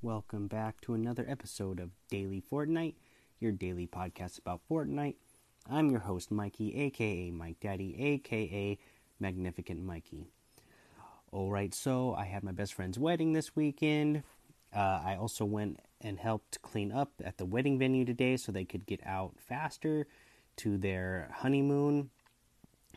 Welcome back to another episode of Daily Fortnite, your daily podcast about Fortnite. I'm your host, Mikey, aka Mike Daddy, aka Magnificent Mikey. Alright, so I had my best friend's wedding this weekend. Uh, I also went and helped clean up at the wedding venue today so they could get out faster to their honeymoon.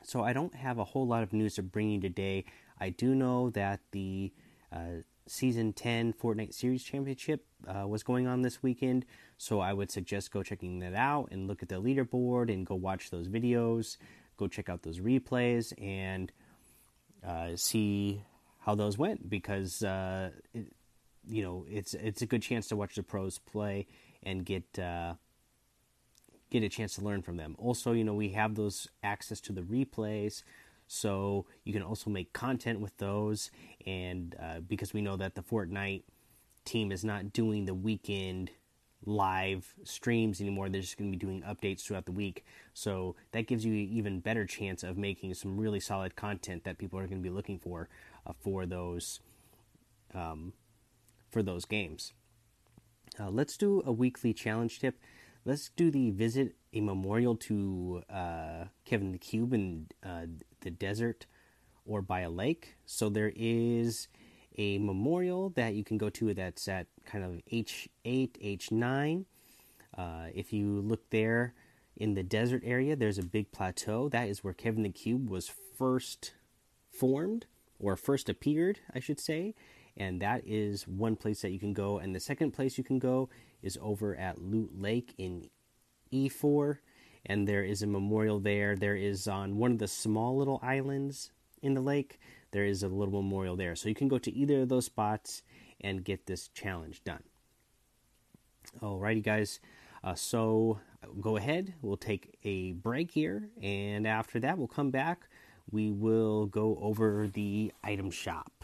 So I don't have a whole lot of news to bring you today. I do know that the uh, season 10 Fortnite Series Championship uh, was going on this weekend, so I would suggest go checking that out and look at the leaderboard and go watch those videos, go check out those replays and uh, see how those went because uh, it, you know it's it's a good chance to watch the pros play and get uh, get a chance to learn from them. Also, you know we have those access to the replays so you can also make content with those, and uh, because we know that the Fortnite team is not doing the weekend live streams anymore, they're just going to be doing updates throughout the week. So that gives you an even better chance of making some really solid content that people are going to be looking for uh, for those um, for those games. Uh, let's do a weekly challenge tip. Let's do the visit a memorial to uh, Kevin the Cube in uh, the desert or by a lake. So there is a memorial that you can go to that's at kind of H8, H9. Uh, if you look there in the desert area, there's a big plateau. That is where Kevin the Cube was first formed, or first appeared, I should say. And that is one place that you can go. And the second place you can go is over at Loot Lake in E4 and there is a memorial there. There is on one of the small little islands in the lake, there is a little memorial there. So you can go to either of those spots and get this challenge done. Alrighty, guys. Uh, so go ahead. We'll take a break here, and after that, we'll come back. We will go over the item shop.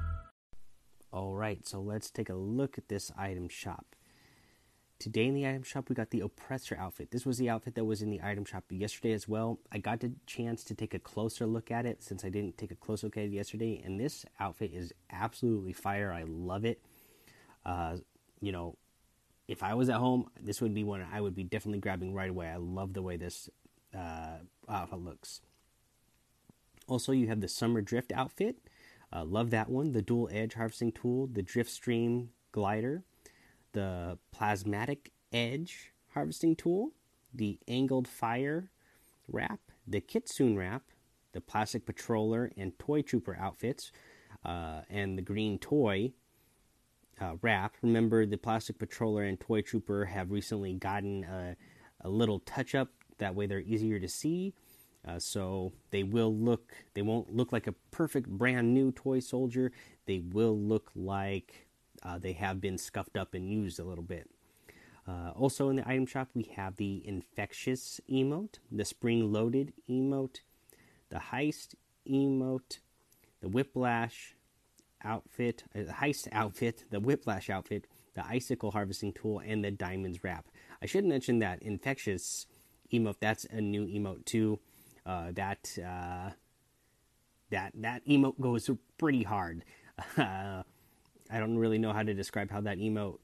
All right, so let's take a look at this item shop. Today in the item shop, we got the Oppressor outfit. This was the outfit that was in the item shop yesterday as well. I got the chance to take a closer look at it since I didn't take a close look at it yesterday, and this outfit is absolutely fire. I love it. Uh, you know, if I was at home, this would be one I would be definitely grabbing right away. I love the way this uh, outfit looks. Also, you have the Summer Drift outfit. Uh, love that one. The dual edge harvesting tool, the drift stream glider, the plasmatic edge harvesting tool, the angled fire wrap, the kitsune wrap, the plastic patroller and toy trooper outfits, uh, and the green toy uh, wrap. Remember, the plastic patroller and toy trooper have recently gotten a, a little touch up. That way, they're easier to see. Uh, so they will look, they won't look like a perfect brand new toy soldier. They will look like uh, they have been scuffed up and used a little bit. Uh, also in the item shop, we have the infectious emote, the spring loaded emote, the heist emote, the whiplash outfit, uh, the heist outfit, the whiplash outfit, the icicle harvesting tool, and the diamonds wrap. I should mention that infectious emote, that's a new emote too uh, that uh, that that emote goes pretty hard. Uh, I don't really know how to describe how that emote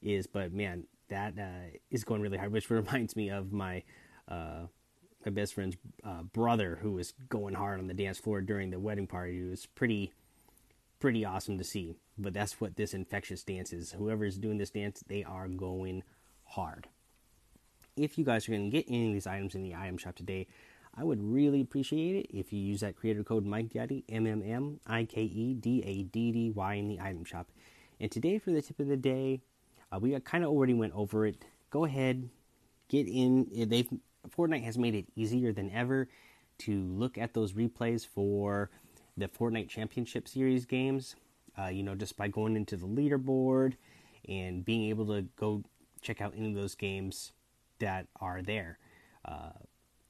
is, but man, that uh, is going really hard. Which reminds me of my uh, my best friend's uh, brother who was going hard on the dance floor during the wedding party. It was pretty pretty awesome to see. But that's what this infectious dance is. Whoever is doing this dance, they are going hard. If you guys are going to get any of these items in the item shop today, I would really appreciate it if you use that creator code Mike MikeDaddy, M M M I K E D A D D Y in the item shop. And today for the tip of the day, uh, we kind of already went over it. Go ahead, get in. They've Fortnite has made it easier than ever to look at those replays for the Fortnite Championship Series games. uh, you know, just by going into the leaderboard and being able to go check out any of those games that are there. Uh,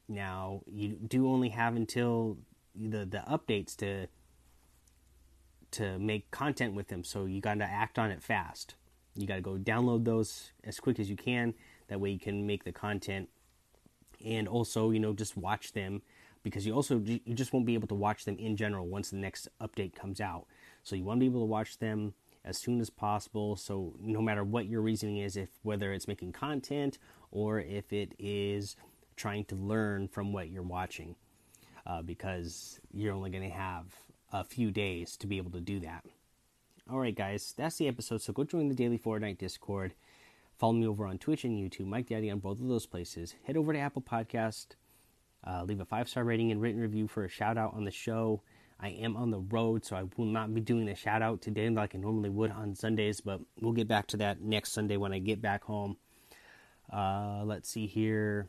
now, you do only have until the the updates to to make content with them, so you got to act on it fast. You got to go download those as quick as you can. That way, you can make the content, and also, you know, just watch them because you also you just won't be able to watch them in general once the next update comes out. So you want to be able to watch them as soon as possible. So no matter what your reasoning is, if whether it's making content or if it is trying to learn from what you're watching, uh, because you're only going to have a few days to be able to do that. All right, guys, that's the episode. So go join the Daily Fortnite Discord. Follow me over on Twitch and YouTube, Mike Daddy on both of those places. Head over to Apple Podcast, uh, leave a five star rating and written review for a shout out on the show. I am on the road, so I will not be doing a shout out today like I normally would on Sundays, but we'll get back to that next Sunday when I get back home. Uh, let's see here.